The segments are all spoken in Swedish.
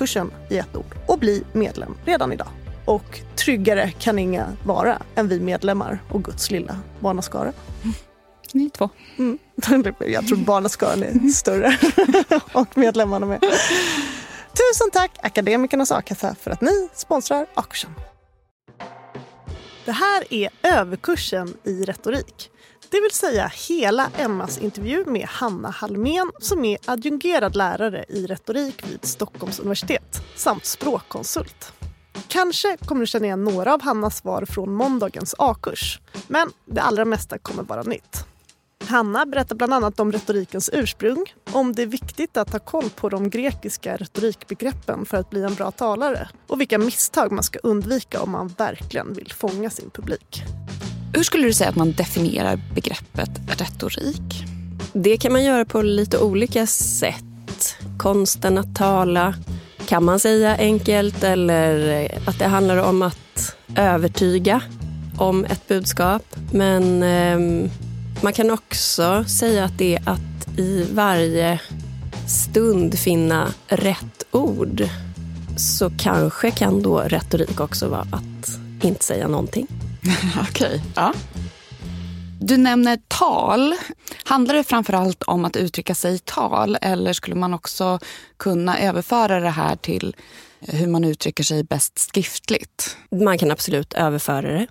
a-kursen i ett ord och bli medlem redan idag. Och tryggare kan inga vara än vi medlemmar och Guds lilla barnaskara. Ni två. Mm. Jag tror barnaskaran är större och medlemmarna med. Tusen tack Akademikernas a-kassa för att ni sponsrar A-kursen. Det här är överkursen i retorik. Det vill säga hela Emmas intervju med Hanna Halmén som är adjungerad lärare i retorik vid Stockholms universitet samt språkkonsult. Kanske kommer du känna igen några av Hannas svar från måndagens A-kurs. Men det allra mesta kommer vara nytt. Hanna berättar bland annat om retorikens ursprung, om det är viktigt att ha koll på de grekiska retorikbegreppen för att bli en bra talare och vilka misstag man ska undvika om man verkligen vill fånga sin publik. Hur skulle du säga att man definierar begreppet retorik? Det kan man göra på lite olika sätt. Konsten att tala kan man säga enkelt eller att det handlar om att övertyga om ett budskap. Men eh, man kan också säga att det är att i varje stund finna rätt ord. Så kanske kan då retorik också vara att inte säga någonting. Okej. Okay. Ja. Du nämner tal. Handlar det framförallt om att uttrycka sig i tal eller skulle man också kunna överföra det här till eh, hur man uttrycker sig bäst skriftligt? Man kan absolut överföra det.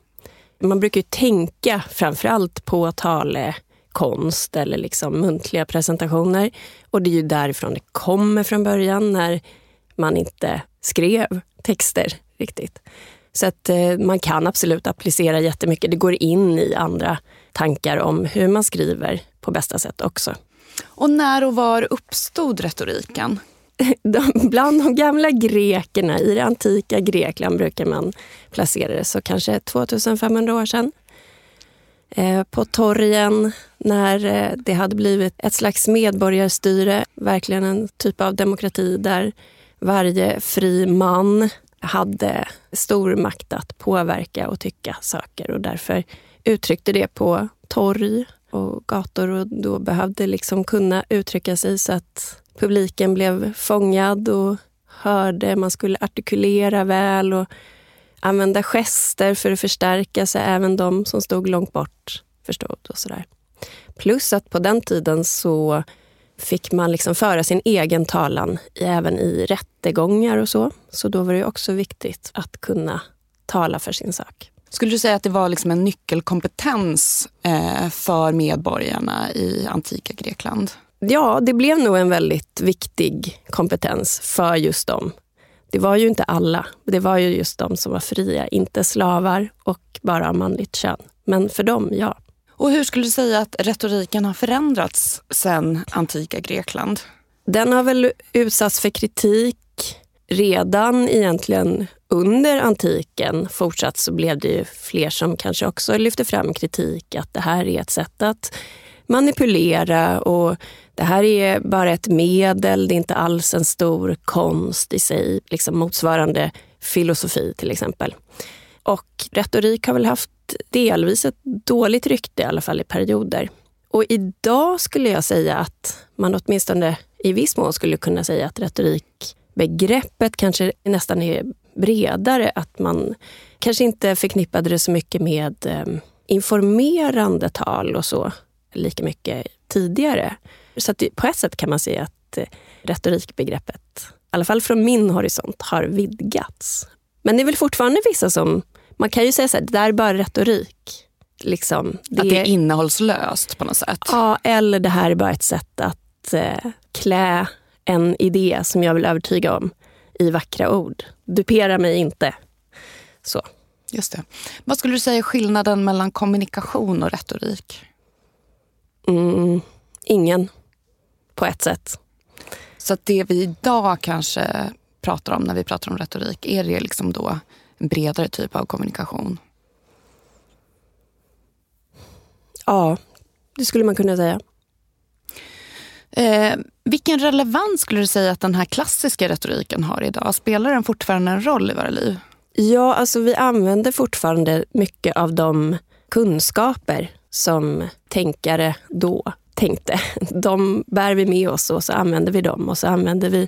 Man brukar ju tänka framförallt på talekonst eller liksom muntliga presentationer. Och det är ju därifrån det kommer från början när man inte skrev texter riktigt. Så att eh, man kan absolut applicera jättemycket. Det går in i andra tankar om hur man skriver på bästa sätt också. Och när och var uppstod retoriken? De, bland de gamla grekerna, i det antika Grekland brukar man placera det, så kanske 2500 år sedan. Eh, på torgen, när eh, det hade blivit ett slags medborgarstyre, verkligen en typ av demokrati där varje fri man hade stor makt att påverka och tycka saker och därför uttryckte det på torg och gator och då behövde liksom kunna uttrycka sig så att publiken blev fångad och hörde. Man skulle artikulera väl och använda gester för att förstärka så även de som stod långt bort förstod. och sådär. Plus att på den tiden så fick man liksom föra sin egen talan även i rättegångar och så. Så då var det också viktigt att kunna tala för sin sak. Skulle du säga att det var liksom en nyckelkompetens eh, för medborgarna i antika Grekland? Ja, det blev nog en väldigt viktig kompetens för just dem. Det var ju inte alla. Det var ju just de som var fria, inte slavar och bara manligt kön. Men för dem, ja. Och hur skulle du säga att retoriken har förändrats sen antika Grekland? Den har väl utsatts för kritik redan egentligen under antiken. Fortsatt så blev det ju fler som kanske också lyfte fram kritik att det här är ett sätt att manipulera och det här är bara ett medel, det är inte alls en stor konst i sig, liksom motsvarande filosofi till exempel. Och retorik har väl haft delvis ett dåligt rykte, i alla fall i perioder. Och idag skulle jag säga att man åtminstone i viss mån skulle kunna säga att retorikbegreppet kanske nästan är bredare. Att man kanske inte förknippade det så mycket med eh, informerande tal och så lika mycket tidigare. Så att på ett sätt kan man säga att eh, retorikbegreppet, i alla fall från min horisont, har vidgats. Men det är väl fortfarande vissa som man kan ju säga så här, det där är bara retorik. Liksom, det, att det är innehållslöst på något sätt? Ja, eller det här är bara ett sätt att eh, klä en idé som jag vill övertyga om i vackra ord. Dupera mig inte. Så. Just det. Vad skulle du säga är skillnaden mellan kommunikation och retorik? Mm, ingen, på ett sätt. Så det vi idag kanske pratar om när vi pratar om retorik, är det liksom då en bredare typ av kommunikation? Ja, det skulle man kunna säga. Eh, vilken relevans skulle du säga att den här klassiska retoriken har idag? Spelar den fortfarande en roll i våra liv? Ja, alltså vi använder fortfarande mycket av de kunskaper som tänkare då tänkte. De bär vi med oss och så använder vi dem och så använder vi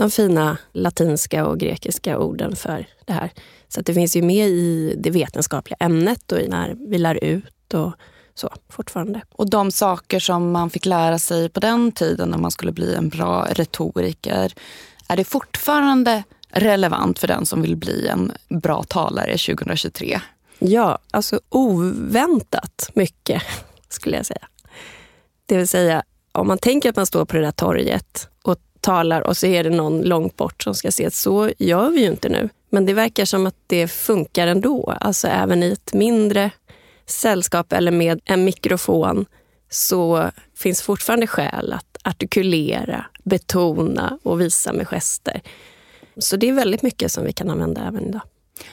de fina latinska och grekiska orden för det här. Så det finns ju med i det vetenskapliga ämnet och när vi lär ut och så fortfarande. Och de saker som man fick lära sig på den tiden när man skulle bli en bra retoriker, är det fortfarande relevant för den som vill bli en bra talare 2023? Ja, alltså oväntat mycket skulle jag säga. Det vill säga, om man tänker att man står på det där torget talar och så är det någon långt bort som ska se. Så gör vi ju inte nu. Men det verkar som att det funkar ändå. Alltså även i ett mindre sällskap eller med en mikrofon så finns fortfarande skäl att artikulera, betona och visa med gester. Så det är väldigt mycket som vi kan använda även idag.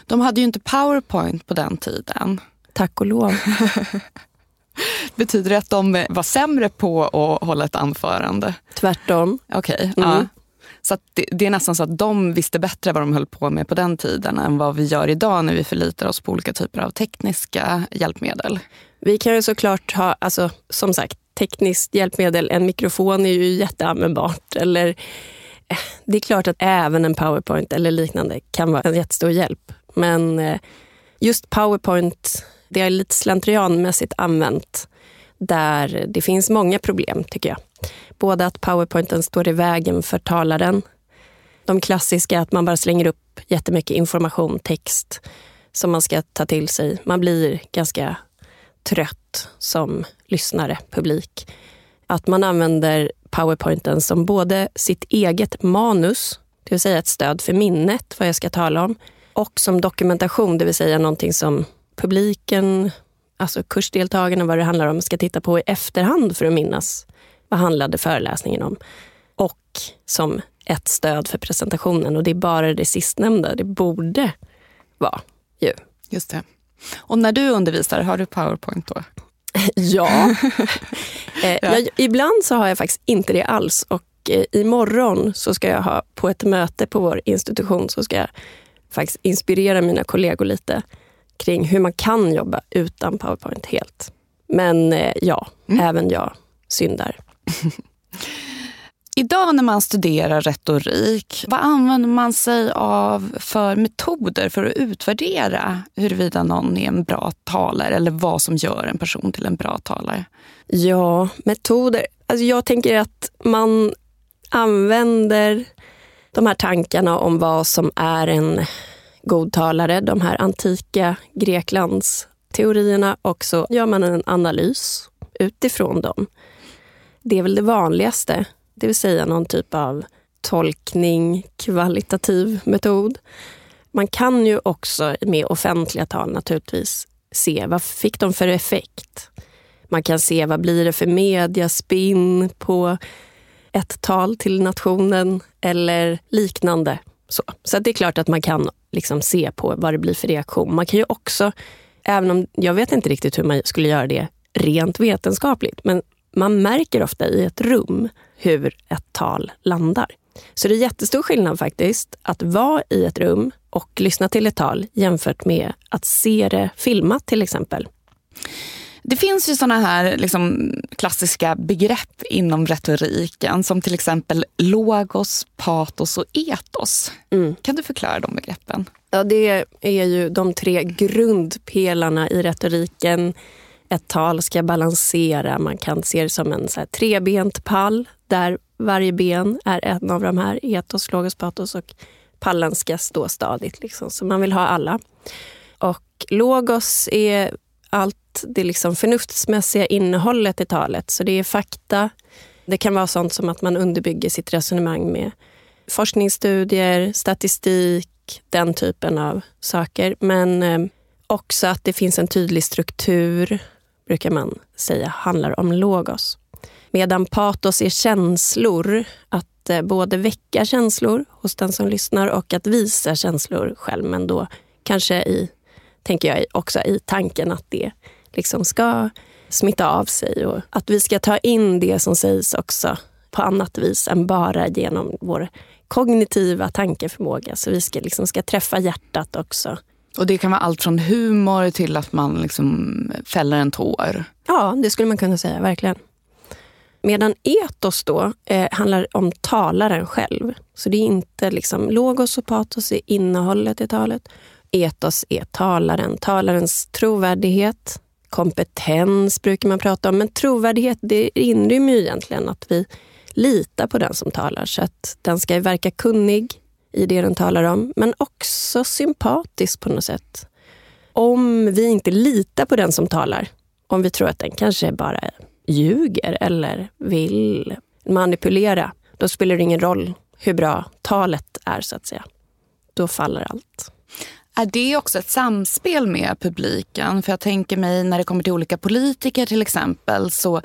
De hade ju inte powerpoint på den tiden. Tack och lov. Betyder det att de var sämre på att hålla ett anförande? Tvärtom. Okej. Okay, mm. ja. Så det, det, är nästan så att de visste bättre vad de höll på med på den tiden än vad vi gör idag när vi förlitar oss på olika typer av tekniska hjälpmedel. Vi kan ju såklart ha, alltså, som sagt, tekniskt hjälpmedel. En mikrofon är ju jätteanvändbart. Eller, eh, det är klart att även en powerpoint eller liknande kan vara en jättestor hjälp. Men eh, just powerpoint, det är lite slentrianmässigt använt där det finns många problem, tycker jag. Både att powerpointen står i vägen för talaren. De klassiska, att man bara slänger upp jättemycket information, text som man ska ta till sig. Man blir ganska trött som lyssnare, publik. Att man använder powerpointen som både sitt eget manus, det vill säga ett stöd för minnet, vad jag ska tala om, och som dokumentation, det vill säga någonting som publiken, alltså kursdeltagarna, vad det handlar om, ska titta på i efterhand för att minnas vad handlade föreläsningen om? Och som ett stöd för presentationen. Och det är bara det sistnämnda det borde vara. Ju. Just det. Och när du undervisar, har du powerpoint då? ja. eh, jag, ibland så har jag faktiskt inte det alls. Och eh, imorgon så ska jag ha, på ett möte på vår institution, så ska jag faktiskt inspirera mina kollegor lite kring hur man kan jobba utan Powerpoint helt. Men eh, ja, även jag syndar. Idag när man studerar retorik, vad använder man sig av för metoder för att utvärdera huruvida någon är en bra talare eller vad som gör en person till en bra talare? Ja, metoder. Alltså jag tänker att man använder de här tankarna om vad som är en godtalare, de här antika Greklands teorierna och så gör man en analys utifrån dem. Det är väl det vanligaste, det vill säga någon typ av tolkning, kvalitativ metod. Man kan ju också med offentliga tal naturligtvis se vad fick de för effekt. Man kan se vad blir det för mediaspinn på ett tal till nationen eller liknande. Så, så det är klart att man kan liksom se på vad det blir för reaktion. Man kan ju också, även om jag vet inte riktigt hur man skulle göra det rent vetenskapligt, men man märker ofta i ett rum hur ett tal landar. Så det är jättestor skillnad faktiskt att vara i ett rum och lyssna till ett tal jämfört med att se det filmat till exempel. Det finns ju såna här liksom, klassiska begrepp inom retoriken som till exempel logos, patos och etos. Mm. Kan du förklara de begreppen? Ja, det är ju de tre grundpelarna i retoriken. Ett tal ska balansera, man kan se det som en så här trebent pall där varje ben är en av de här, etos, logos, patos och pallen ska stå stadigt. Liksom. Så man vill ha alla. Och logos är allt det liksom förnuftsmässiga innehållet i talet. Så det är fakta. Det kan vara sånt som att man underbygger sitt resonemang med forskningsstudier, statistik, den typen av saker. Men eh, också att det finns en tydlig struktur, brukar man säga, handlar om logos. Medan patos är känslor, att eh, både väcka känslor hos den som lyssnar och att visa känslor själv, men då kanske i tänker jag också i tanken att det liksom ska smitta av sig och att vi ska ta in det som sägs också på annat vis än bara genom vår kognitiva tankeförmåga. Så vi ska, liksom, ska träffa hjärtat också. Och det kan vara allt från humor till att man liksom fäller en tår? Ja, det skulle man kunna säga, verkligen. Medan etos då eh, handlar om talaren själv. Så det är inte liksom logos och patos är innehållet i talet etos är talaren. Talarens trovärdighet, kompetens brukar man prata om. Men trovärdighet det inrymmer ju egentligen att vi litar på den som talar. Så att den ska verka kunnig i det den talar om, men också sympatisk på något sätt. Om vi inte litar på den som talar, om vi tror att den kanske bara ljuger eller vill manipulera, då spelar det ingen roll hur bra talet är, så att säga. Då faller allt. Är det också ett samspel med publiken? För jag tänker mig när det kommer till olika politiker till exempel så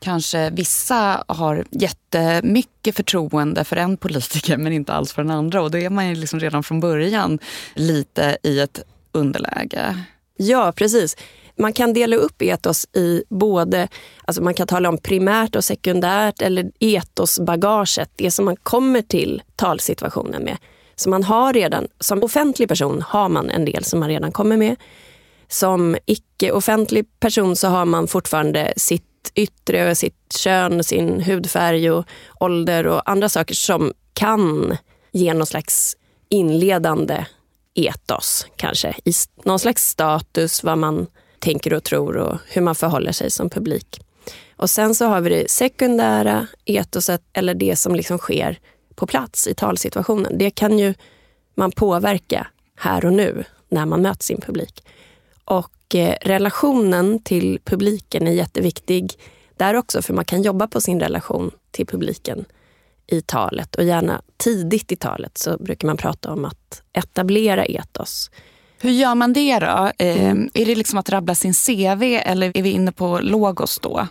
kanske vissa har jättemycket förtroende för en politiker men inte alls för den andra. Och då är man ju liksom redan från början lite i ett underläge. Ja, precis. Man kan dela upp etos i både, alltså man kan tala om primärt och sekundärt eller etosbagaget, det som man kommer till talsituationen med. Så man har redan, som offentlig person har man en del som man redan kommer med. Som icke-offentlig person så har man fortfarande sitt yttre, sitt kön, sin hudfärg och ålder och andra saker som kan ge någon slags inledande etos kanske. I någon slags status, vad man tänker och tror och hur man förhåller sig som publik. Och sen så har vi det sekundära etoset, eller det som liksom sker på plats i talsituationen. Det kan ju man påverka här och nu när man möter sin publik. Och eh, relationen till publiken är jätteviktig där också, för man kan jobba på sin relation till publiken i talet och gärna tidigt i talet så brukar man prata om att etablera etos. Hur gör man det då? Eh, är det liksom att rabbla sin CV eller är vi inne på logos då?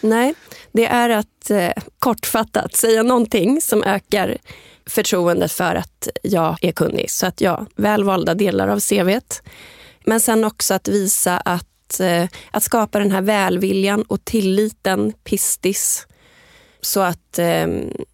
Nej, det är att eh, kortfattat säga någonting som ökar förtroendet för att jag är kunnig. Så att ja, välvalda delar av CVt. Men sen också att visa att, eh, att skapa den här välviljan och tilliten, pistis. Så att eh,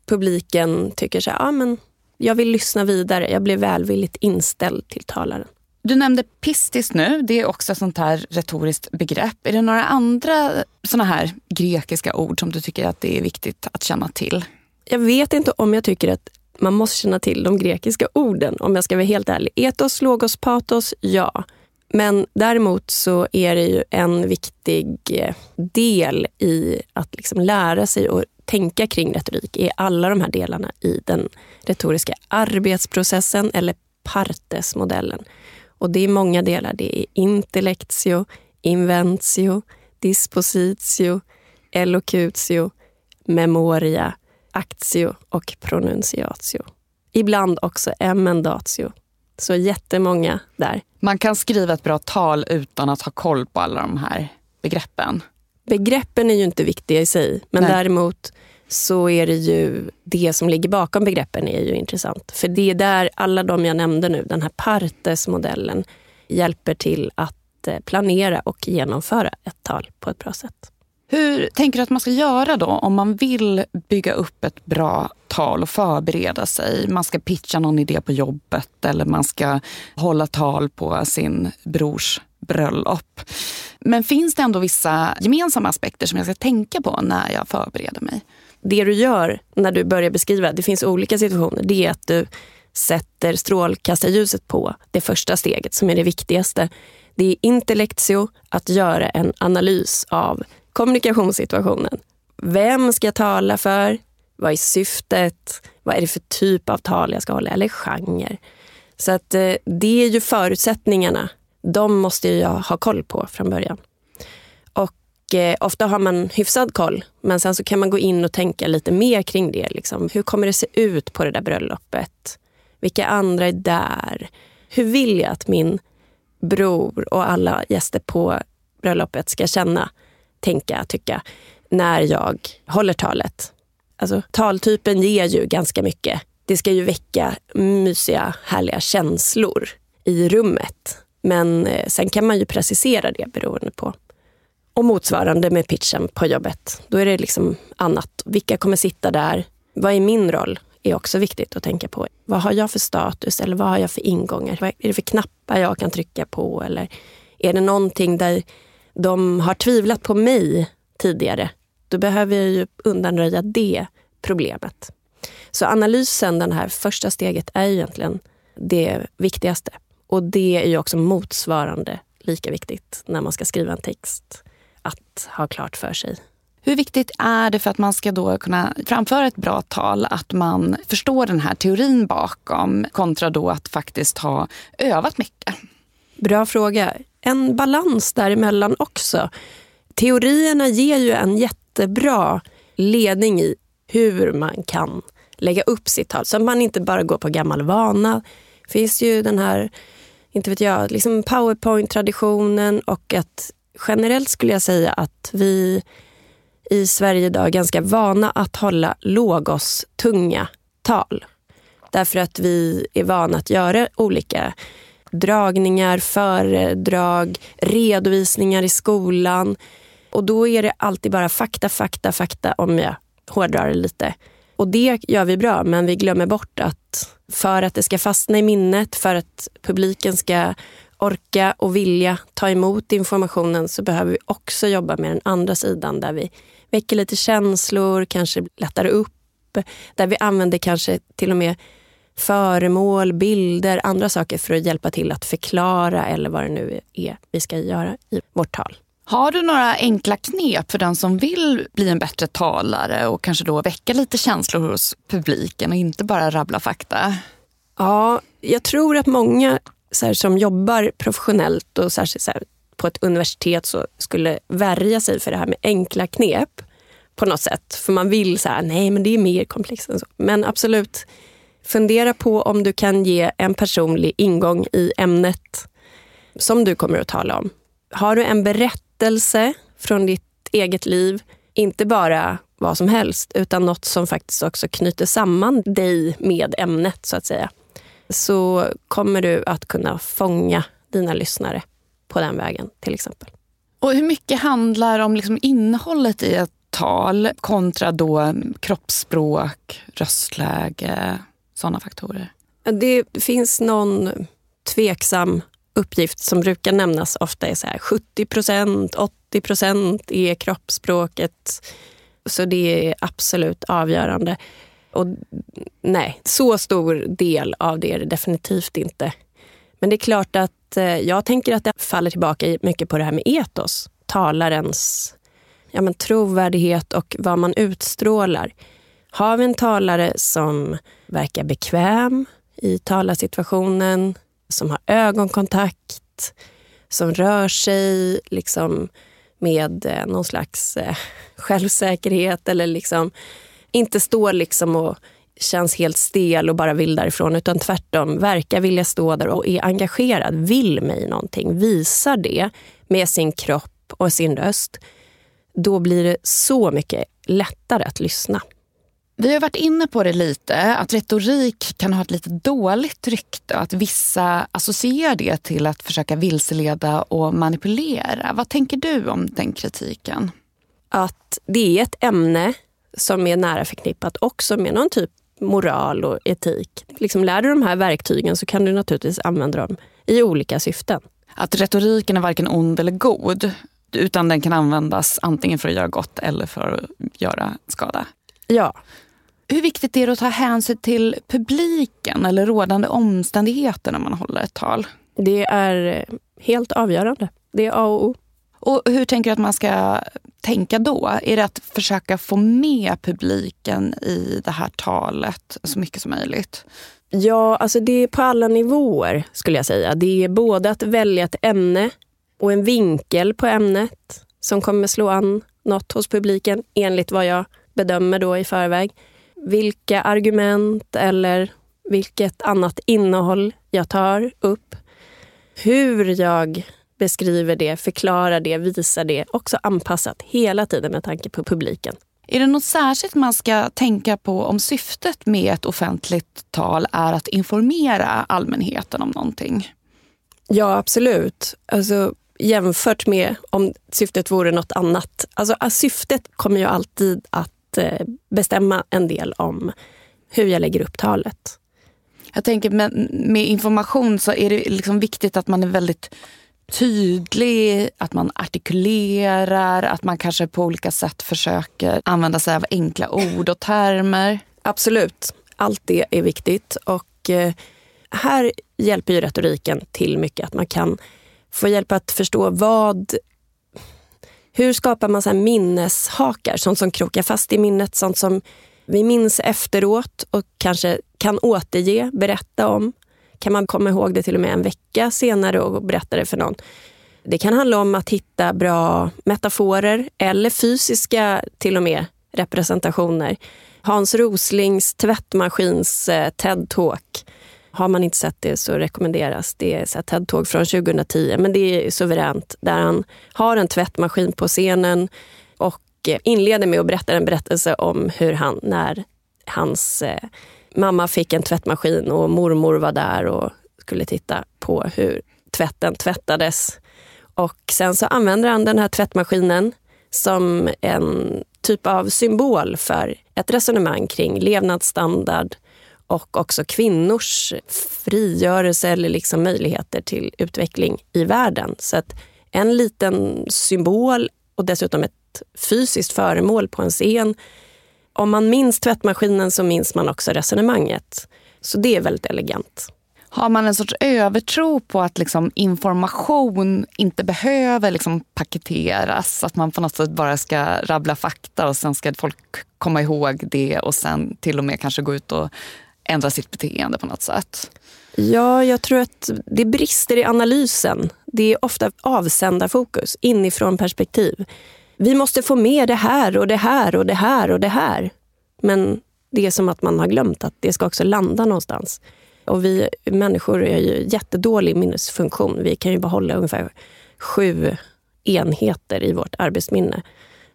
publiken tycker så här, ah, men jag vill lyssna vidare. Jag blir välvilligt inställd till talaren. Du nämnde pistis nu, det är också ett sånt här retoriskt begrepp. Är det några andra såna här grekiska ord som du tycker att det är viktigt att känna till? Jag vet inte om jag tycker att man måste känna till de grekiska orden om jag ska vara helt ärlig. Etos, logos, patos, ja. Men däremot så är det ju en viktig eh, del i att liksom lära sig och tänka kring retorik är alla de här delarna i den retoriska arbetsprocessen eller Partes-modellen. Och det är många delar. Det är intellectio, inventio, dispositio, elocutio, memoria, actio och pronunciatio. Ibland också emendatio. Så jättemånga där. Man kan skriva ett bra tal utan att ha koll på alla de här begreppen. Begreppen är ju inte viktiga i sig, men Nej. däremot så är det ju det som ligger bakom begreppen är ju intressant. För det är där alla de jag nämnde nu, den här Partes-modellen, hjälper till att eh, planera och genomföra ett tal på ett bra sätt. Hur tänker du att man ska göra då om man vill bygga upp ett bra tal och förbereda sig? Man ska pitcha någon idé på jobbet eller man ska hålla tal på sin brors bröllop. Men finns det ändå vissa gemensamma aspekter som jag ska tänka på när jag förbereder mig? Det du gör när du börjar beskriva, det finns olika situationer, det är att du sätter strålkastarljuset på det första steget som är det viktigaste. Det är intellectio, att göra en analys av kommunikationssituationen. Vem ska jag tala för? Vad är syftet? Vad är det för typ av tal jag ska hålla? Eller genre? Så att eh, det är ju förutsättningarna. De måste jag ha koll på från början. Och eh, ofta har man hyfsad koll, men sen så kan man gå in och tänka lite mer kring det. Liksom. Hur kommer det se ut på det där bröllopet? Vilka andra är där? Hur vill jag att min bror och alla gäster på bröllopet ska känna? tänka, tycka, när jag håller talet. Alltså, taltypen ger ju ganska mycket. Det ska ju väcka mysiga, härliga känslor i rummet. Men eh, sen kan man ju precisera det beroende på. Och motsvarande med pitchen på jobbet. Då är det liksom annat. Vilka kommer sitta där? Vad är min roll? är också viktigt att tänka på. Vad har jag för status eller vad har jag för ingångar? Vad är det för knappar jag kan trycka på? Eller är det någonting där de har tvivlat på mig tidigare, då behöver jag ju undanröja det problemet. Så analysen, det här första steget, är egentligen det viktigaste. Och det är ju också motsvarande lika viktigt när man ska skriva en text, att ha klart för sig. Hur viktigt är det för att man ska då kunna framföra ett bra tal att man förstår den här teorin bakom kontra då att faktiskt ha övat mycket? Bra fråga en balans däremellan också. Teorierna ger ju en jättebra ledning i hur man kan lägga upp sitt tal. Så att man inte bara går på gammal vana. Det finns ju den här inte vet jag, liksom powerpoint-traditionen och att generellt skulle jag säga att vi i Sverige idag är ganska vana att hålla logos tunga tal. Därför att vi är vana att göra olika dragningar, föredrag, redovisningar i skolan. Och då är det alltid bara fakta, fakta, fakta om jag hårdrar det lite. Och det gör vi bra, men vi glömmer bort att för att det ska fastna i minnet, för att publiken ska orka och vilja ta emot informationen så behöver vi också jobba med den andra sidan där vi väcker lite känslor, kanske lättar upp, där vi använder kanske till och med föremål, bilder, andra saker för att hjälpa till att förklara eller vad det nu är vi ska göra i vårt tal. Har du några enkla knep för den som vill bli en bättre talare och kanske då väcka lite känslor hos publiken och inte bara rabbla fakta? Ja, jag tror att många här, som jobbar professionellt och särskilt så här, på ett universitet så skulle värja sig för det här med enkla knep på något sätt. För man vill så nej men det är mer komplext än så. Men absolut, Fundera på om du kan ge en personlig ingång i ämnet som du kommer att tala om. Har du en berättelse från ditt eget liv, inte bara vad som helst, utan något som faktiskt också knyter samman dig med ämnet, så att säga, så kommer du att kunna fånga dina lyssnare på den vägen, till exempel. Och hur mycket handlar om liksom innehållet i ett tal kontra då kroppsspråk, röstläge, sådana faktorer? Det finns någon tveksam uppgift som brukar nämnas ofta är så här 70 procent, 80 procent är kroppsspråket. Så det är absolut avgörande. Och nej, så stor del av det är det definitivt inte. Men det är klart att eh, jag tänker att det faller tillbaka mycket på det här med etos. Talarens ja, men trovärdighet och vad man utstrålar. Har vi en talare som verkar bekväm i talarsituationen, som har ögonkontakt, som rör sig liksom med eh, någon slags eh, självsäkerhet eller liksom inte står liksom och känns helt stel och bara vill därifrån utan tvärtom verkar vilja stå där och är engagerad, vill mig någonting, visar det med sin kropp och sin röst. Då blir det så mycket lättare att lyssna. Vi har varit inne på det lite, att retorik kan ha ett lite dåligt rykte. Att vissa associerar det till att försöka vilseleda och manipulera. Vad tänker du om den kritiken? Att det är ett ämne som är nära förknippat också med någon typ moral och etik. Liksom lär du de här verktygen så kan du naturligtvis använda dem i olika syften. Att retoriken är varken ond eller god, utan den kan användas antingen för att göra gott eller för att göra skada. Ja. Hur viktigt är det att ta hänsyn till publiken eller rådande omständigheter när man håller ett tal? Det är helt avgörande. Det är A och O. Och hur tänker du att man ska tänka då? Är det att försöka få med publiken i det här talet så mycket som möjligt? Ja, alltså det är på alla nivåer skulle jag säga. Det är både att välja ett ämne och en vinkel på ämnet som kommer slå an något hos publiken enligt vad jag bedömer då i förväg. Vilka argument eller vilket annat innehåll jag tar upp. Hur jag beskriver det, förklarar det, visar det. Också anpassat hela tiden med tanke på publiken. Är det något särskilt man ska tänka på om syftet med ett offentligt tal är att informera allmänheten om någonting? Ja, absolut. Alltså, jämfört med om syftet vore något annat. Alltså, syftet kommer ju alltid att eh, bestämma en del om hur jag lägger upp talet. Jag tänker med, med information så är det liksom viktigt att man är väldigt tydlig, att man artikulerar, att man kanske på olika sätt försöker använda sig av enkla ord och termer. Absolut, allt det är viktigt. Och eh, här hjälper ju retoriken till mycket. Att man kan få hjälp att förstå vad... Hur skapar man så minneshakar? Sånt som krokar fast i minnet, sånt som vi minns efteråt och kanske kan återge, berätta om kan man komma ihåg det till och med en vecka senare och berätta det för någon. Det kan handla om att hitta bra metaforer eller fysiska till och med representationer. Hans Roslings tvättmaskins eh, TED-talk. Har man inte sett det så rekommenderas. Det är ett TED-talk från 2010, men det är suveränt. Där han har en tvättmaskin på scenen och eh, inleder med att berätta en berättelse om hur han, när hans eh, mamma fick en tvättmaskin och mormor var där och skulle titta på hur tvätten tvättades. Och sen så använder han den här tvättmaskinen som en typ av symbol för ett resonemang kring levnadsstandard och också kvinnors frigörelse eller liksom möjligheter till utveckling i världen. Så att en liten symbol och dessutom ett fysiskt föremål på en scen om man minns tvättmaskinen så minns man också resonemanget. Så det är väldigt elegant. Har man en sorts övertro på att liksom information inte behöver liksom paketeras? Att man på något sätt bara ska rabbla fakta och sen ska folk komma ihåg det och sen till och med kanske gå ut och ändra sitt beteende på något sätt? Ja, jag tror att det brister i analysen. Det är ofta avsändarfokus, inifrån perspektiv vi måste få med det här och det här och det här och det här. Men det är som att man har glömt att det ska också landa någonstans. Och vi människor är ju jättedålig minnesfunktion. Vi kan ju behålla ungefär sju enheter i vårt arbetsminne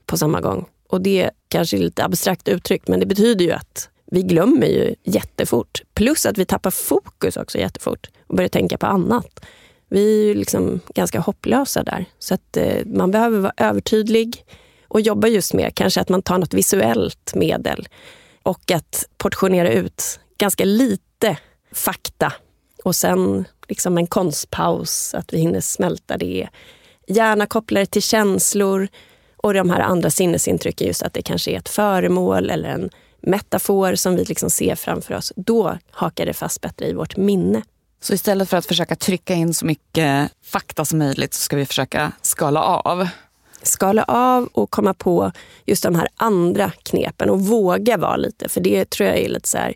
på samma gång. Och det kanske är lite abstrakt uttryckt, men det betyder ju att vi glömmer ju jättefort. Plus att vi tappar fokus också jättefort och börjar tänka på annat. Vi är liksom ganska hopplösa där. Så att eh, man behöver vara övertydlig och jobba just med kanske att man tar något visuellt medel och att portionera ut ganska lite fakta och sen liksom en konstpaus, att vi hinner smälta det. Gärna koppla det till känslor och de här andra sinnesintrycken, just att det kanske är ett föremål eller en metafor som vi liksom ser framför oss. Då hakar det fast bättre i vårt minne. Så istället för att försöka trycka in så mycket fakta som möjligt så ska vi försöka skala av? Skala av och komma på just de här andra knepen och våga vara lite. För det tror jag är lite så här,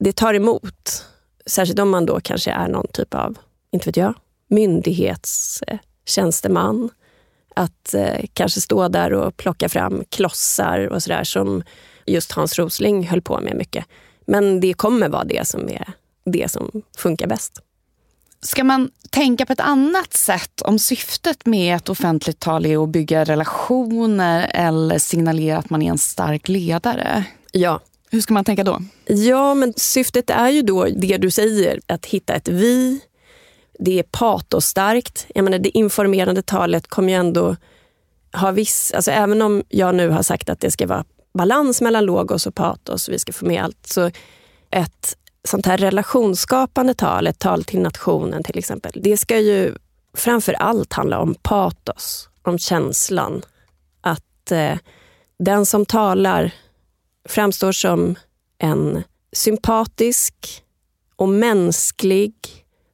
det tar emot. Särskilt om man då kanske är någon typ av, inte vet jag, myndighetstjänsteman. Att eh, kanske stå där och plocka fram klossar och sådär som just Hans Rosling höll på med mycket. Men det kommer vara det som är det som funkar bäst. Ska man tänka på ett annat sätt om syftet med ett offentligt tal är att bygga relationer eller signalera att man är en stark ledare? Ja. Hur ska man tänka då? Ja, men syftet är ju då det du säger, att hitta ett vi. Det är patostarkt. Jag menar, det informerande talet kommer ju ändå ha viss... Alltså även om jag nu har sagt att det ska vara balans mellan logos och patos och vi ska få med allt. Så ett sånt här relationsskapande tal, ett tal till nationen till exempel, det ska ju framför allt handla om patos, om känslan. Att eh, den som talar framstår som en sympatisk och mänsklig,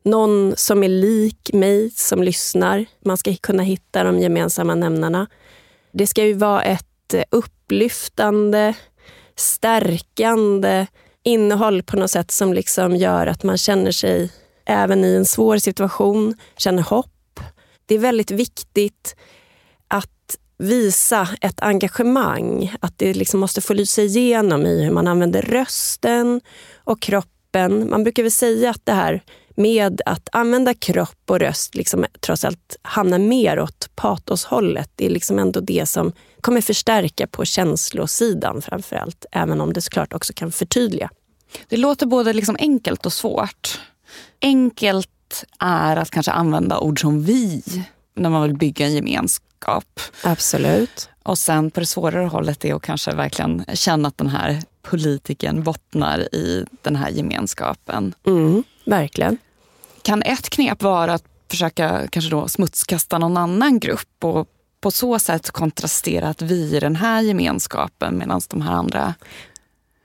någon som är lik mig som lyssnar. Man ska kunna hitta de gemensamma nämnarna. Det ska ju vara ett upplyftande, stärkande, innehåll på något sätt som liksom gör att man känner sig, även i en svår situation, känner hopp. Det är väldigt viktigt att visa ett engagemang. Att det liksom måste få lysa igenom i hur man använder rösten och kroppen. Man brukar väl säga att det här med att använda kropp och röst liksom trots allt hamnar mer åt patoshållet. Det är liksom ändå det som kommer förstärka på känslosidan framför allt. Även om det såklart också kan förtydliga. Det låter både liksom enkelt och svårt. Enkelt är att kanske använda ord som vi när man vill bygga en gemenskap. Absolut. Och sen på det svårare hållet är att kanske verkligen känna att den här politiken bottnar i den här gemenskapen. Mm, verkligen. Kan ett knep vara att försöka kanske då smutskasta någon annan grupp och på så sätt kontrastera att vi är den här gemenskapen medan de här andra...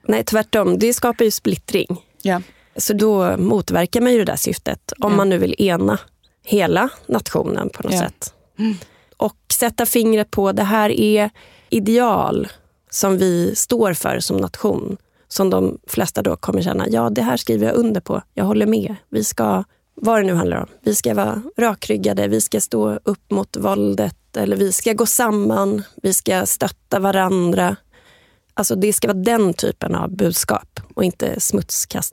Nej, tvärtom. Det skapar ju splittring. Ja. Så då motverkar man ju det där syftet. Om Ja. man nu vill ena hela nationen på något Ja. sätt. Och sätta fingret på det här är ideal som vi står för som nation. Som de flesta då kommer känna, ja det här skriver jag under på. Jag håller med. Vi ska, vad det nu handlar om, vi ska vara rakryggade, vi ska stå upp mot våldet eller vi ska gå samman, vi ska stötta varandra. Alltså det ska vara den typen av budskap och inte smutskast.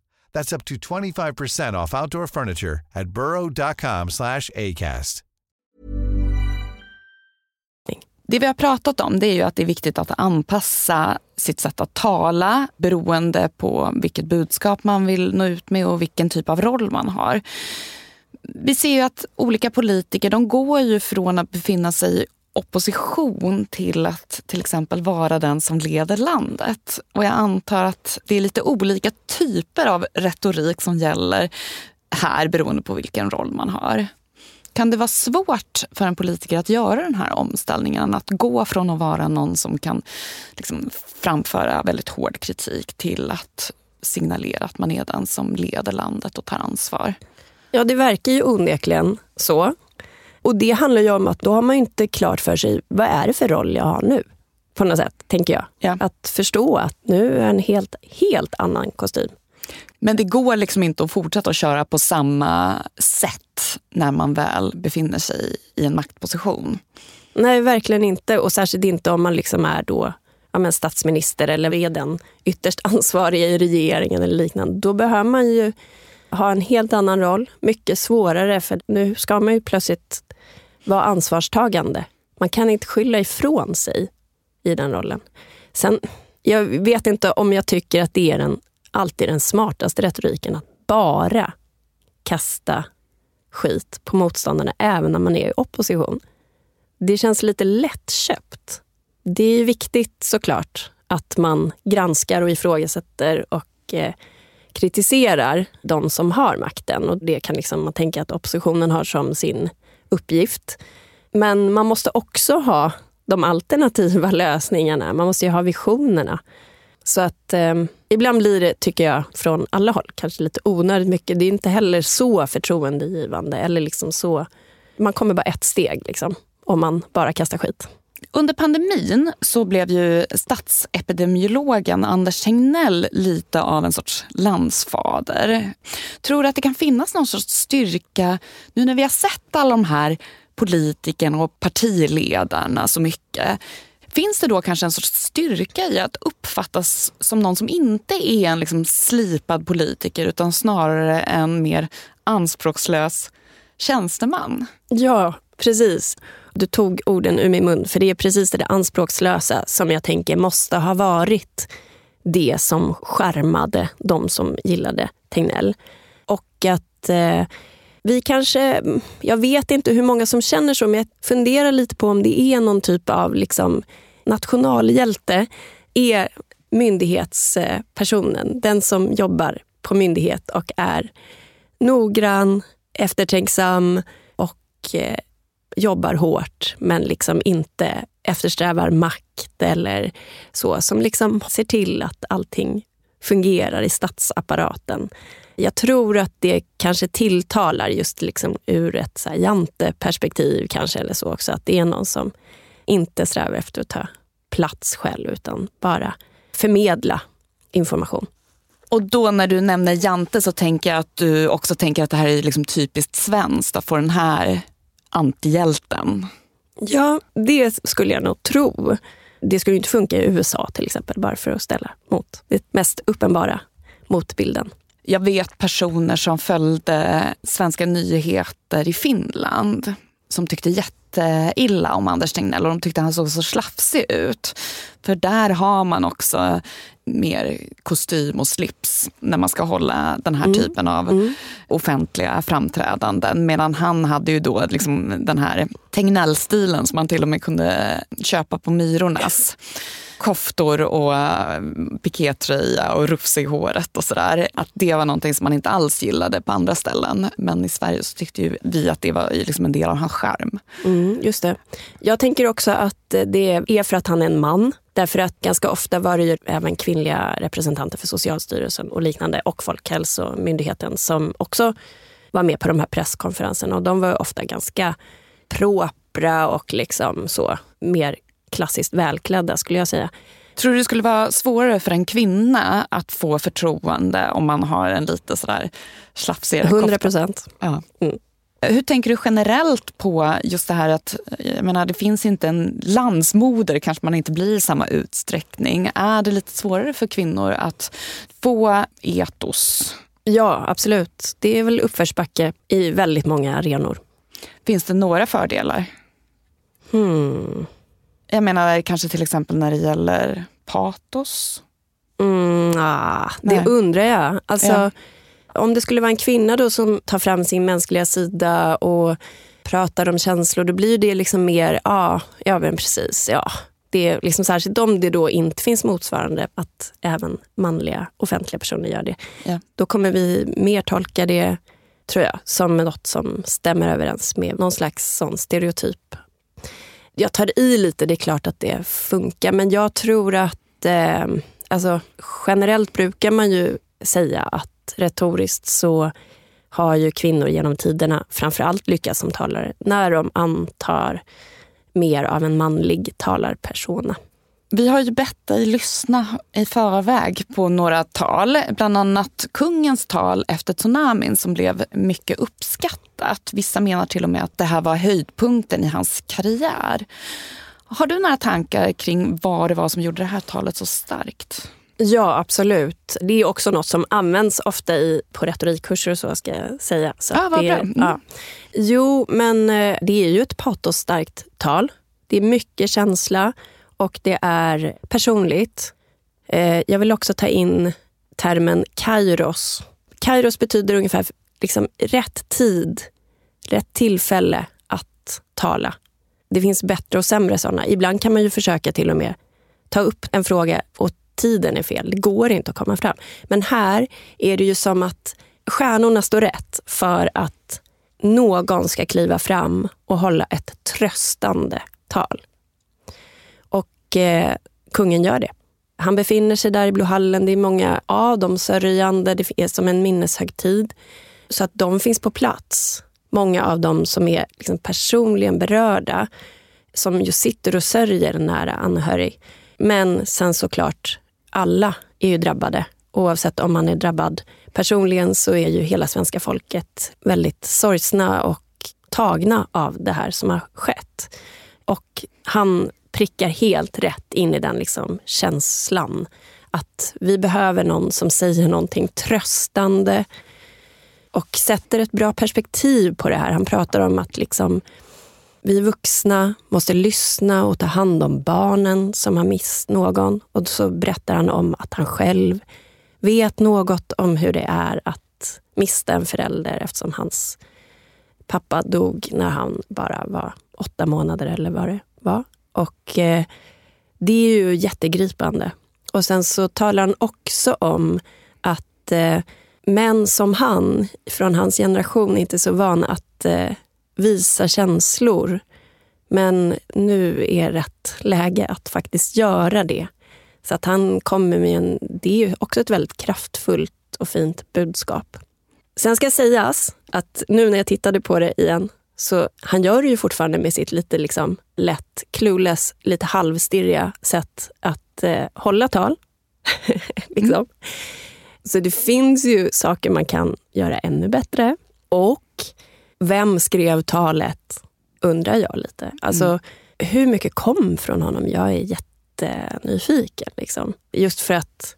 That's up to 25% off outdoor furniture at burrow.com slash ACAST. Det vi har pratat om det är ju att det är viktigt att anpassa sitt sätt att tala beroende på vilket budskap man vill nå ut med och vilken typ av roll man har. Vi ser ju att olika politiker de går ju från att befinna sig i opposition till att till exempel vara den som leder landet. Och jag antar att det är lite olika typer av retorik som gäller här beroende på vilken roll man har. Kan det vara svårt för en politiker att göra den här omställningen? Att gå från att vara någon som kan liksom framföra väldigt hård kritik till att signalera att man är den som leder landet och tar ansvar? Ja, det verkar ju onekligen så. Och det handlar ju om att då har man inte klart för sig vad är det för roll jag har nu. På något sätt, tänker jag. Ja. Att förstå att nu är en helt, helt annan kostym. Men det går liksom inte att fortsätta att köra på samma sätt när man väl befinner sig i en maktposition. Nej, verkligen inte. Och särskilt inte om man liksom är då ja, men statsminister eller är den ytterst ansvariga i regeringen eller liknande. Då behöver man ju ha en helt annan roll. Mycket svårare, för nu ska man ju plötsligt vara ansvarstagande. Man kan inte skylla ifrån sig i den rollen. Sen, jag vet inte om jag tycker att det är den, alltid den smartaste retoriken, att bara kasta skit på motståndarna även när man är i opposition. Det känns lite lättköpt. Det är viktigt såklart att man granskar och ifrågasätter och eh, kritiserar de som har makten. Och Det kan liksom man tänka att oppositionen har som sin uppgift. Men man måste också ha de alternativa lösningarna. Man måste ju ha visionerna. Så att eh, ibland blir det, tycker jag, från alla håll kanske lite onödigt mycket. Det är inte heller så förtroendegivande. Eller liksom så, man kommer bara ett steg liksom, om man bara kastar skit. Under pandemin så blev ju statsepidemiologen Anders Tegnell lite av en sorts landsfader. Tror du att det kan finnas någon sorts styrka nu när vi har sett alla de här politikerna och partiledarna så mycket? Finns det då kanske en sorts styrka i att uppfattas som någon som inte är en liksom slipad politiker utan snarare en mer anspråkslös tjänsteman? Ja, precis. Du tog orden ur min mun, för det är precis det där anspråkslösa som jag tänker måste ha varit det som skärmade de som gillade Tegnell. Och att eh, vi kanske, jag vet inte hur många som känner så, men jag funderar lite på om det är någon typ av liksom, nationalhjälte. Är myndighetspersonen, den som jobbar på myndighet och är noggrann, eftertänksam och eh, jobbar hårt men liksom inte eftersträvar makt eller så. Som liksom ser till att allting fungerar i statsapparaten. Jag tror att det kanske tilltalar just liksom ur ett så här janteperspektiv kanske eller så också. Att det är någon som inte strävar efter att ta plats själv utan bara förmedla information. Och då när du nämner Jante så tänker jag att du också tänker att det här är liksom typiskt svenskt att få den här antihjälten. Ja, det skulle jag nog tro. Det skulle inte funka i USA till exempel, bara för att ställa mot det mest uppenbara motbilden. Jag vet personer som följde svenska nyheter i Finland som tyckte jätteilla om Anders Tegnell och de tyckte han såg så slafsig ut. För där har man också mer kostym och slips när man ska hålla den här mm. typen av mm. offentliga framträdanden. Medan han hade ju då liksom den här Tegnell-stilen som man till och med kunde köpa på Myrornas koftor och eh, pikétröja och rufs i håret och sådär. Att det var någonting som man inte alls gillade på andra ställen. Men i Sverige så tyckte ju vi att det var liksom en del av hans charm. Mm, just det. Jag tänker också att det är för att han är en man. Därför att ganska ofta var det ju även kvinnliga representanter för Socialstyrelsen och liknande och Folkhälsomyndigheten som också var med på de här presskonferenserna. Och de var ofta ganska propra och liksom så mer klassiskt välklädda skulle jag säga. Tror du det skulle vara svårare för en kvinna att få förtroende om man har en lite sådär slafsigare 100 procent. Ja. Mm. Hur tänker du generellt på just det här att jag menar, det finns inte en landsmoder, kanske man inte blir i samma utsträckning. Är det lite svårare för kvinnor att få etos? Ja, absolut. Det är väl uppförsbacke i väldigt många arenor. Finns det några fördelar? Hmm. Jag menar kanske till exempel när det gäller patos. Mm, ah, det undrar jag. Alltså, Ja. Om det skulle vara en kvinna då som tar fram sin mänskliga sida och pratar om känslor, då blir det liksom mer, ja, ja men precis, ja. Det är liksom särskilt om det då inte finns motsvarande, att även manliga offentliga personer gör det. Ja. Då kommer vi mer tolka det, tror jag, som något som stämmer överens med någon slags sån stereotyp. Jag tar i lite, det är klart att det funkar, men jag tror att eh, alltså, generellt brukar man ju säga att retoriskt så har ju kvinnor genom tiderna framförallt lyckats som talare när de antar mer av en manlig talarpersona. Vi har ju bett dig lyssna i förväg på några tal. Bland annat kungens tal efter tsunamin som blev mycket uppskattat. Vissa menar till och med att det här var höjdpunkten i hans karriär. Har du några tankar kring vad det var som gjorde det här talet så starkt? Ja, absolut. Det är också något som används ofta i, på retorikkurser och så ska jag säga. Så Ah, vad det, bra. Mm. ja. Jo, men eh, det är ju ett patosstarkt tal. Det är mycket känsla och det är personligt. Eh, Jag vill också ta in termen kairos. Kairos betyder ungefär liksom rätt tid, rätt tillfälle att tala. Det finns bättre och sämre sådana. Ibland kan man ju försöka till och med ta upp en fråga och tiden är fel. Det går inte att komma fram. Men här är det ju som att stjärnorna står rätt för att någon ska kliva fram och hålla ett tröstande tal. Och eh, kungen gör det. Han befinner sig där i Blåhallen. Det är många av dem sörjande. Det är som en minneshögtid. Så att de finns på plats. Många av dem som är liksom personligen berörda. Som ju sitter och sörjer en nära anhörig. Men sen såklart, alla är ju drabbade. Oavsett om man är drabbad personligen så är ju hela svenska folket väldigt sorgsna och tagna av det här som har skett. Och han prickar helt rätt in i den liksom känslan. Att vi behöver någon som säger någonting tröstande och sätter ett bra perspektiv på det här. Han pratar om att liksom, vi vuxna måste lyssna och ta hand om barnen som har mist någon. Och så berättar han om att han själv vet något om hur det är att mista en förälder eftersom hans pappa dog när han bara var åtta månader eller vad det var. Och eh, det är ju jättegripande. Och sen så talar han också om att eh, män som han, från hans generation, inte är så vana att eh, visa känslor. Men nu är rätt läge att faktiskt göra det. Så att han kommer med en, det är också ett väldigt kraftfullt och fint budskap. Sen ska sägas att nu när jag tittade på det igen, så han gör det ju fortfarande med sitt lite liksom lätt clueless, lite halvstirriga sätt att eh, hålla tal. liksom. Så det finns ju saker man kan göra ännu bättre. Och vem skrev talet, undrar jag lite. Alltså, hur mycket kom från honom? Jag är jättenyfiken. Liksom. Just för att,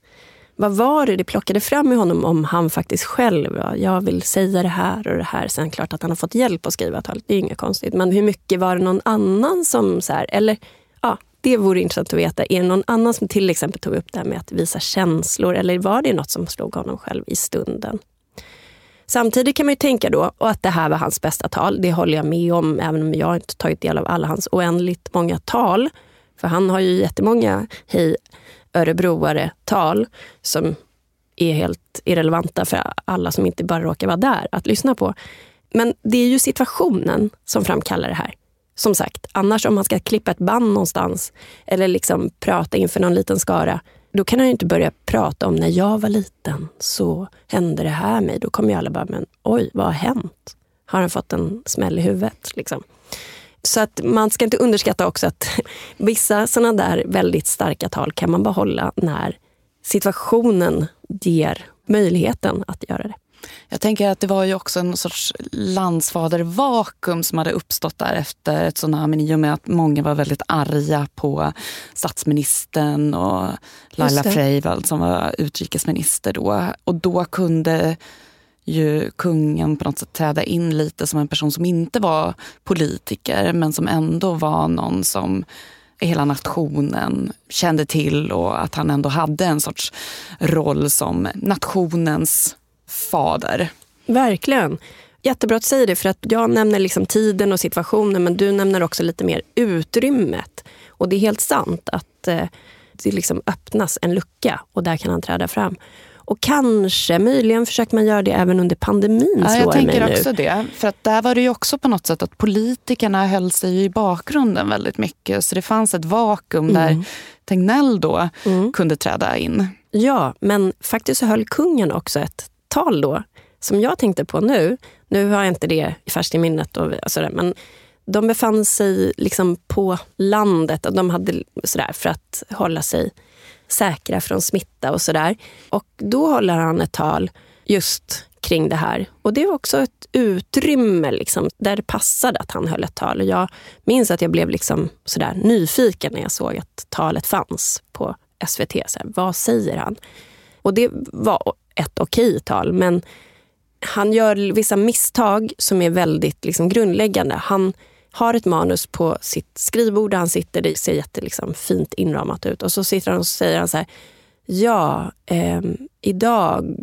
vad var det det plockade fram i honom om han faktiskt själv, ja, jag vill säga det här och det här. Sen klart att han har fått hjälp att skriva talet, det är inget konstigt. Men hur mycket var det någon annan som, så här, eller ja, det vore intressant att veta. Är det någon annan som till exempel tog upp det här med att visa känslor eller var det något som slog honom själv i stunden? Samtidigt kan man ju tänka då, och att det här var hans bästa tal, det håller jag med om, även om jag inte tagit del av alla hans oändligt många tal. För han har ju jättemånga hej örebroare tal som är helt irrelevanta för alla som inte bara råkar vara där att lyssna på. Men det är ju situationen som framkallar det här. Som sagt, annars om man ska klippa ett band någonstans eller liksom prata inför någon liten skara, då kan han ju inte börja prata om när jag var liten så hände det här mig. Då kommer ju alla bara, men oj, vad har hänt? Har han fått en smäll i huvudet? Liksom. Så att man ska inte underskatta också att vissa sådana där väldigt starka tal kan man behålla när situationen ger möjligheten att göra det. Jag tänker att det var ju också en sorts landsfadervakuum som hade uppstått där efter tsunamin i och med att många var väldigt arga på statsministern och Laila Freivalds som var utrikesminister då. Och då kunde ju kungen på något sätt träda in lite som en person som inte var politiker men som ändå var någon som hela nationen kände till och att han ändå hade en sorts roll som nationens fader. Verkligen. Jättebra att säger det, för att jag nämner liksom tiden och situationen men du nämner också lite mer utrymmet. Och det är helt sant att eh, det liksom öppnas en lucka och där kan han träda fram. Och kanske, möjligen försöker man göra det även under pandemin. Ja, jag tänker mig också nu. det. För att där var det ju också på något sätt att politikerna höll sig i bakgrunden väldigt mycket. Så det fanns ett vakuum Mm. där Tegnell då kunde träda in. Ja, men faktiskt så höll kungen också ett tal då, som jag tänkte på nu. Nu har jag inte det färskt i minnet, och sådär, men de befann sig liksom på landet och de hade sådär för att hålla sig säkra från smitta och sådär. Och då håller han ett tal just kring det här. Och det var också ett utrymme liksom, där det passade att han höll ett tal. Och jag minns att jag blev liksom sådär nyfiken när jag såg att talet fanns på SVT. Så här, vad säger han? Och det var ett okej tal, men han gör vissa misstag som är väldigt liksom, grundläggande. Han har ett manus på sitt skrivbord där han sitter, det ser jättefint liksom, fint inramat ut. Och så sitter han och säger han så här, ja, eh, idag...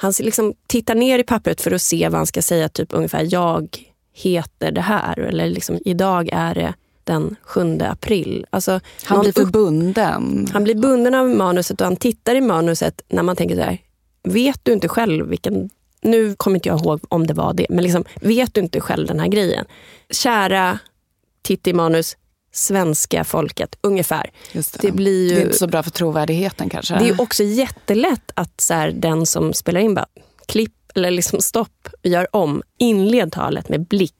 Han liksom tittar ner i pappret för att se vad han ska säga, typ ungefär jag heter det här. Eller liksom, idag är det den 7 april. Alltså, Han blir för upp- bunden. han blir bunden av manuset och han tittar i manuset när man tänker så här, vet du inte själv vilken... Nu kommer inte jag ihåg om det var det, men liksom, vet du inte själv den här grejen? Kära titta i manus, svenska folket, ungefär. Just Det blir ju... Det är inte så bra för trovärdigheten kanske. Det är också jättelätt att så här, den som spelar in bara klipp eller liksom stopp, gör om, inled talet med blick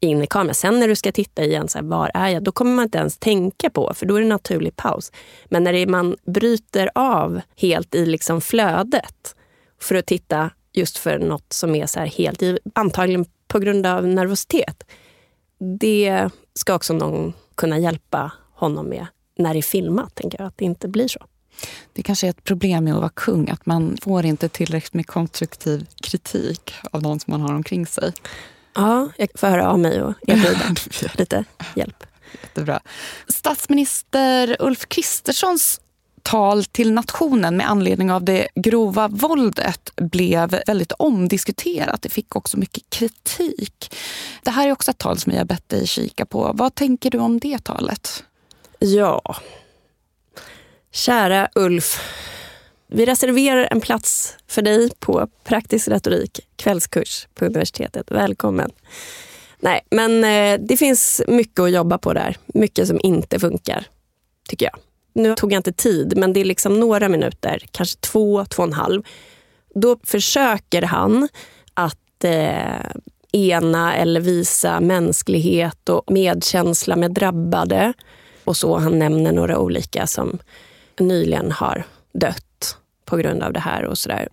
in i kameran. Sen när du ska titta igen, så här, var är jag? Då kommer man inte ens tänka på, för då är det en naturlig paus. Men när det är, man bryter av helt i liksom flödet för att titta just för något som är så här helt antagligen på grund av nervositet. Det ska också någon kunna hjälpa honom med när det är filmat, tänker jag, att det inte blir så. Det kanske är ett problem med att vara kung, att man får inte tillräckligt med konstruktiv kritik av någon som man har omkring sig. Ja, jag får höra av mig och erbjuda lite hjälp. Jättebra. Statsminister Ulf Kristerssons tal till nationen med anledning av det grova våldet blev väldigt omdiskuterat. Det fick också mycket kritik. Det här är också ett tal som jag bett dig kika på. Vad tänker du om det talet? Ja, kära Ulf. Vi reserverar en plats för dig på praktisk retorik, kvällskurs på universitetet. Välkommen. Nej, men eh, det finns mycket att jobba på där. Mycket som inte funkar, tycker jag. Nu tog jag inte tid, men det är liksom några minuter, kanske två, två och en halv. Då försöker han att eh, ena eller visa mänsklighet och medkänsla med drabbade. Och så Han nämner några olika som nyligen har dött på grund av det här. och sådär.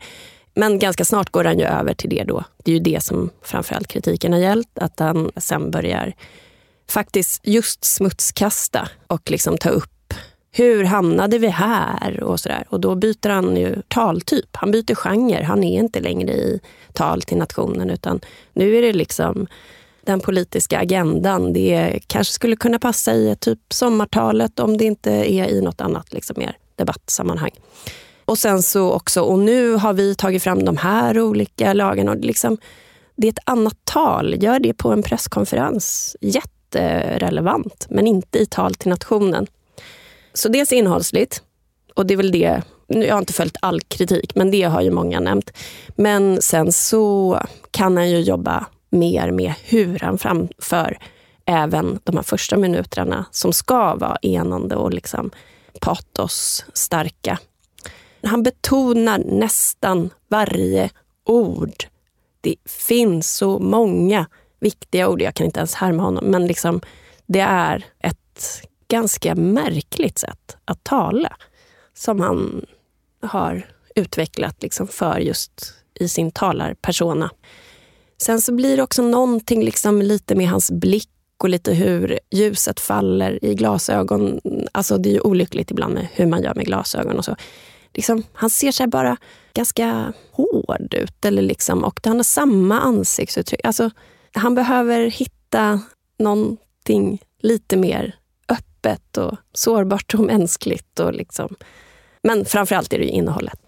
Men ganska snart går han ju över till det då. Det är ju det som framförallt kritiken har gällt. Att han sen börjar faktiskt just smutskasta och liksom ta upp hur hamnade vi här? Och, så där. och då byter han ju taltyp. Han byter genre. Han är inte längre i tal till nationen utan nu är det liksom den politiska agendan. Det kanske skulle kunna passa i typ sommartalet om det inte är i något annat liksom mer debattsammanhang. Och sen så också, och nu har vi tagit fram de här olika lagarna. Och liksom, det är ett annat tal. Gör det på en presskonferens. Jätterelevant, men inte i tal till nationen. Så dels innehållsligt, och det är väl det, jag har inte följt all kritik, men det har ju många nämnt. Men sen så kan han ju jobba mer med hur han framför även de här första minuterna som ska vara enande och liksom patos starka. Han betonar nästan varje ord. Det finns så många viktiga ord, jag kan inte ens härma honom, men liksom, det är ett ganska märkligt sätt att tala som han har utvecklat liksom för just i sin talarpersona. Sen så blir det också någonting liksom lite med hans blick och lite hur ljuset faller i glasögon. Alltså det är ju olyckligt ibland med hur man gör med glasögon och så. Liksom, han ser sig bara ganska hård ut. Eller liksom, och han har samma ansiktsuttryck. Alltså, han behöver hitta någonting lite mer öppet och sårbart och mänskligt. Och liksom. Men framförallt är det ju innehållet,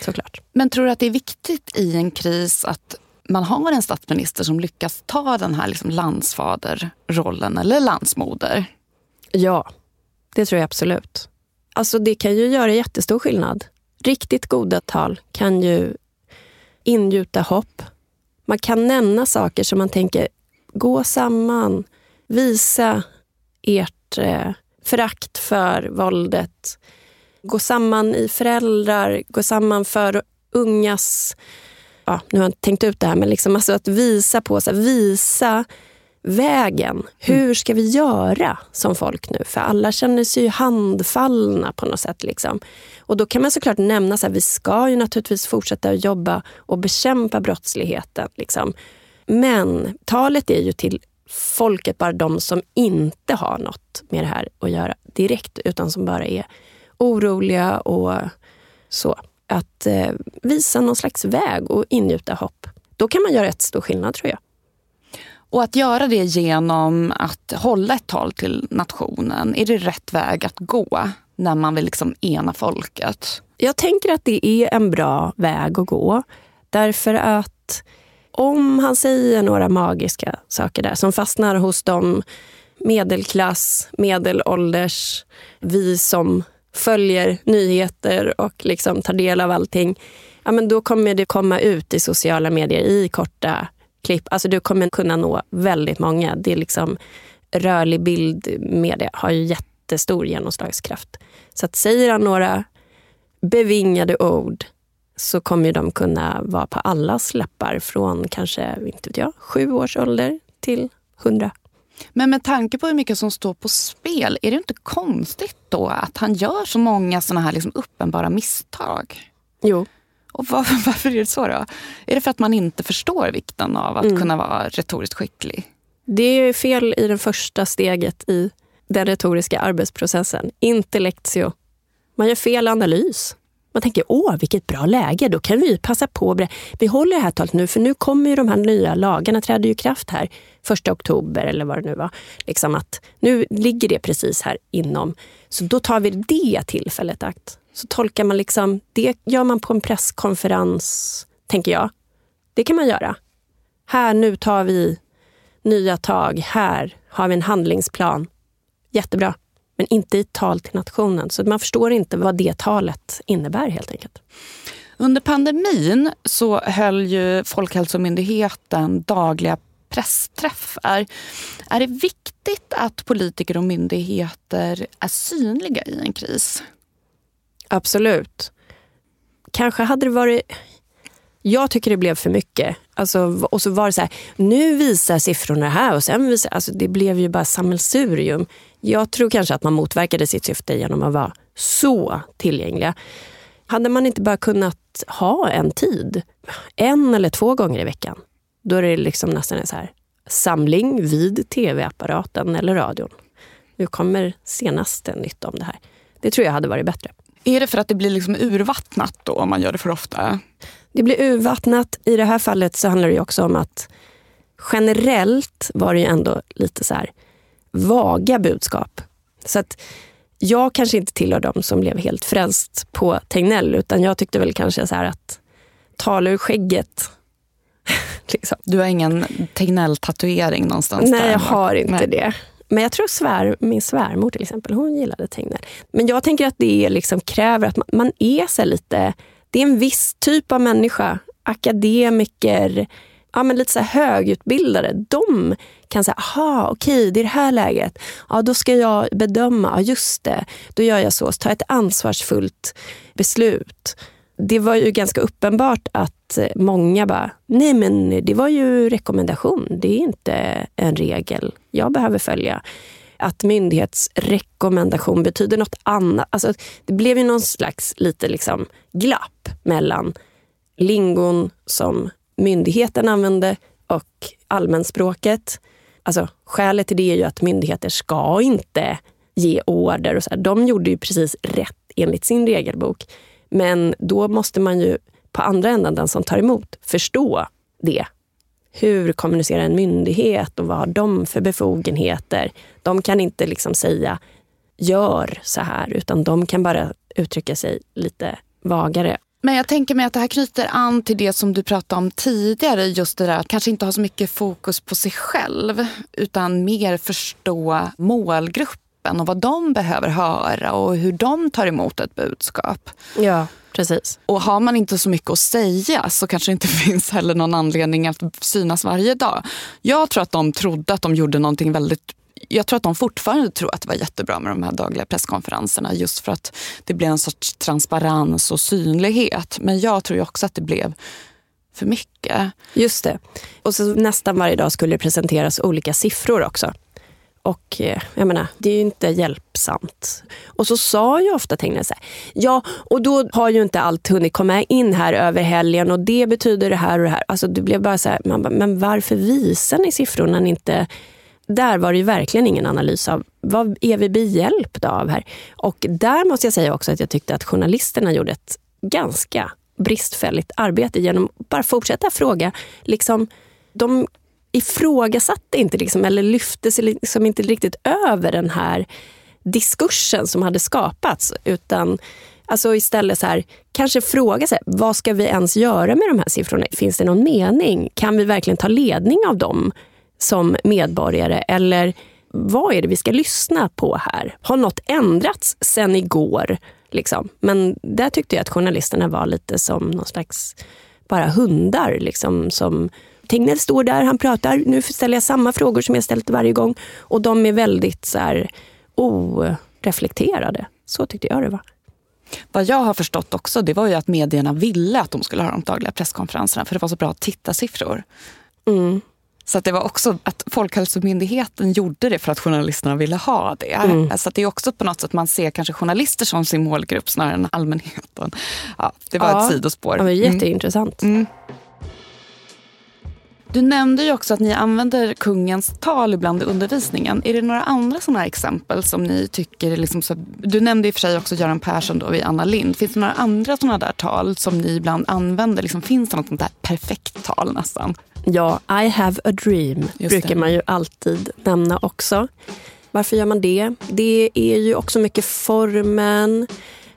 såklart. Men tror du att det är viktigt i en kris att man har en statsminister som lyckas ta den här liksom landsfaderrollen eller landsmoder? Ja, det tror jag absolut. Alltså det kan ju göra jättestor skillnad. Riktigt goda tal kan ju ingjuta hopp. Man kan nämna saker som man tänker, gå samman, visa ert eh, förakt för våldet. Gå samman i föräldrar, gå samman för ungas ja, nu har jag inte tänkt ut det här, men liksom alltså att visa på, så här, visa vägen. Hur ska vi göra som folk nu? För alla känner sig ju handfallna på något sätt. Liksom. Och då kan man såklart nämna att vi ska ju naturligtvis fortsätta att jobba och bekämpa brottsligheten. Liksom. Men talet är ju till folket, bara de som inte har något med det här att göra direkt, utan som bara är oroliga och så att eh, visa någon slags väg och ingjuta hopp. Då kan man göra ett stor skillnad tror jag. Och att göra det genom att hålla ett tal till nationen, är det rätt väg att gå när man vill liksom ena folket? Jag tänker att det är en bra väg att gå. Därför att om han säger några magiska saker där som fastnar hos de medelklass, medelålders, vi som följer nyheter och liksom tar del av allting, ja, men då kommer det komma ut i sociala medier i korta klipp. Alltså du kommer kunna nå väldigt många. Det är liksom, rörlig bildmedia har ju jättestor genomslagskraft. Så att säger han några bevingade ord så kommer de kunna vara på allas läppar från kanske, inte vet jag, sju års ålder till hundra. Men med tanke på hur mycket som står på spel, är det inte konstigt då att han gör så många såna här liksom uppenbara misstag? Jo. Och var, varför är det så då? Är det för att man inte förstår vikten av att mm. kunna vara retoriskt skicklig? Det är fel i det första steget i den retoriska arbetsprocessen. Intellectio. Man gör fel analys. Man tänker, åh vilket bra läge, då kan vi passa på. Vi håller det här talet nu, för nu kommer ju de här nya lagarna, träder ju kraft här första oktober eller vad det nu var. Liksom att nu ligger det precis här inom. Så då tar vi det tillfället akt. Så tolkar man liksom, det gör man på en presskonferens, tänker jag. Det kan man göra. Här, nu tar vi nya tag. Här har vi en handlingsplan. Jättebra men inte i tal till nationen. Så man förstår inte vad det talet innebär helt enkelt. Under pandemin så höll ju Folkhälsomyndigheten dagliga pressträffar. Är det viktigt att politiker och myndigheter är synliga i en kris? Absolut. Kanske hade det varit... Jag tycker det blev för mycket. Alltså, och så var det så här, nu visar siffrorna här och sen visar... Alltså, det blev ju bara sammelsurium. Jag tror kanske att man motverkade sitt syfte genom att vara så tillgängliga. Hade man inte bara kunnat ha en tid, en eller två gånger i veckan, då är det liksom nästan en så här samling vid tv-apparaten eller radion. Nu kommer senaste nytt om det här. Det tror jag hade varit bättre. Är det för att det blir liksom urvattnat då om man gör det för ofta? Det blir urvattnat. I det här fallet så handlar det också om att generellt var det ju ändå lite så här vaga budskap. Så att jag kanske inte tillhör dem som blev helt frälst på Tegnell, utan jag tyckte väl kanske så här att tala ur skägget. liksom. Du har ingen Tegnell-tatuering någonstans? Nej, jag har inte Nej. det. Men jag tror svär, min svärmor till exempel, hon gillade Tegnell. Men jag tänker att det liksom kräver att man, man är så lite, det är en viss typ av människa. Akademiker, ja, men lite så högutbildade, de kan säga, aha, okej, det är det här läget. Ja, då ska jag bedöma, ja, just det, då gör jag så. så ta ett ansvarsfullt beslut. Det var ju ganska uppenbart att eh, många bara, nej men det var ju rekommendation, det är inte en regel jag behöver följa. att myndighetsrekommendation betyder något annat. Alltså, det blev ju någon slags lite liksom glapp mellan lingon som myndigheten använde och allmänspråket. Alltså, skälet till det är ju att myndigheter ska inte ge order. Och så här. De gjorde ju precis rätt enligt sin regelbok. Men då måste man ju på andra änden, den som tar emot, förstå det. Hur kommunicerar en myndighet och vad har de för befogenheter? De kan inte liksom säga gör så här, utan de kan bara uttrycka sig lite vagare. Men jag tänker mig att det här knyter an till det som du pratade om tidigare. Just det där att kanske inte ha så mycket fokus på sig själv utan mer förstå målgruppen och vad de behöver höra och hur de tar emot ett budskap. Ja, precis. Och har man inte så mycket att säga så kanske det inte finns heller någon anledning att synas varje dag. Jag tror att de trodde att de gjorde någonting väldigt jag tror att de fortfarande tror att det var jättebra med de här dagliga presskonferenserna just för att det blev en sorts transparens och synlighet. Men jag tror också att det blev för mycket. Just det. Och så nästan varje dag skulle det presenteras olika siffror också. Och eh, jag menar, det är ju inte hjälpsamt. Och så sa ju ofta Tegnell så här, ja och då har ju inte allt hunnit komma in här över helgen och det betyder det här och det här. Alltså det blev bara så här, man bara, men varför visar ni siffrorna när ni inte där var det ju verkligen ingen analys av vad är vi behjälpta av här. Och där måste jag säga också att jag tyckte att journalisterna gjorde ett ganska bristfälligt arbete genom att bara fortsätta fråga. Liksom, de ifrågasatte inte liksom, eller lyfte sig liksom inte riktigt över den här diskursen som hade skapats. Utan alltså istället så här, kanske fråga sig, vad ska vi ens göra med de här siffrorna? Finns det någon mening? Kan vi verkligen ta ledning av dem? som medborgare? Eller vad är det vi ska lyssna på här? Har något ändrats sen igår? Liksom? Men där tyckte jag att journalisterna var lite som någon slags bara hundar. Liksom, som Tegnell står där, han pratar, nu ställer jag samma frågor som jag ställt varje gång. Och de är väldigt så här, oreflekterade. Så tyckte jag det var. Vad jag har förstått också, det var ju att medierna ville att de skulle ha de dagliga presskonferenserna för det var så bra tittarsiffror. Mm. Så att det var också att Folkhälsomyndigheten gjorde det för att journalisterna ville ha det. Mm. Så det är också på något sätt man ser kanske journalister som sin målgrupp snarare än allmänheten. Ja, det var ja. ett sidospår. Ja, det var jätteintressant. Mm. Du nämnde ju också att ni använder kungens tal ibland i undervisningen. Är det några andra sådana exempel som ni tycker är liksom så, Du nämnde i och för sig också Göran Persson då vid Anna Lind. Finns det några andra sådana där tal som ni ibland använder? Liksom, finns det något sånt där perfekt tal nästan? Ja, I have a dream Just brukar det. man ju alltid nämna också. Varför gör man det? Det är ju också mycket formen.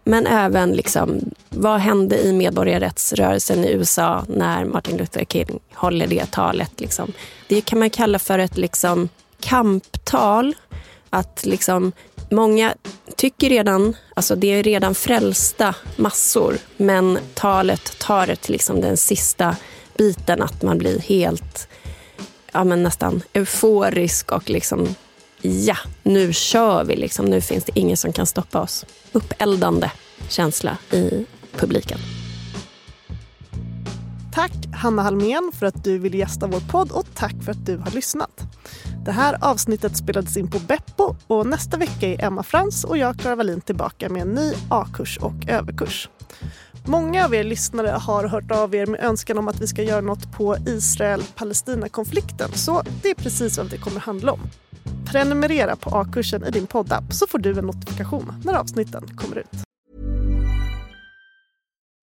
Men även liksom, vad hände i medborgarrättsrörelsen i USA när Martin Luther King håller det talet? Liksom. Det kan man kalla för ett liksom, kamptal. Att liksom, många tycker redan, alltså det är redan frälsta massor, men talet tar det liksom den sista biten att man blir helt, ja men nästan euforisk och liksom ja, nu kör vi liksom. Nu finns det ingen som kan stoppa oss. Uppeldande känsla i publiken. Tack Hanna Halmén för att du ville gästa vår podd och tack för att du har lyssnat. Det här avsnittet spelades in på Beppo och nästa vecka är Emma Frans och jag, Klara Wallin, tillbaka med en ny A-kurs och överkurs. Många av er lyssnare har hört av er med önskan om att vi ska göra något på Israel-Palestina-konflikten så det är precis vad det kommer handla om. Prenumerera på A-kursen i din poddapp så får du en notifikation när avsnitten kommer ut.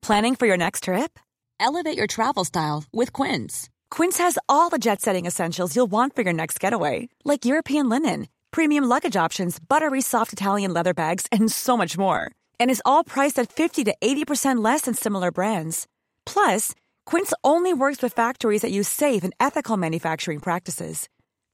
Planning for your next trip? Elevate your travel style with Quince. Quince has all the jet-setting essentials you'll want for your next getaway like European linen, premium luggage options, buttery soft Italian leather bags and so much more. and is all priced at 50 to 80% less than similar brands. Plus, Quince only works with factories that use safe and ethical manufacturing practices.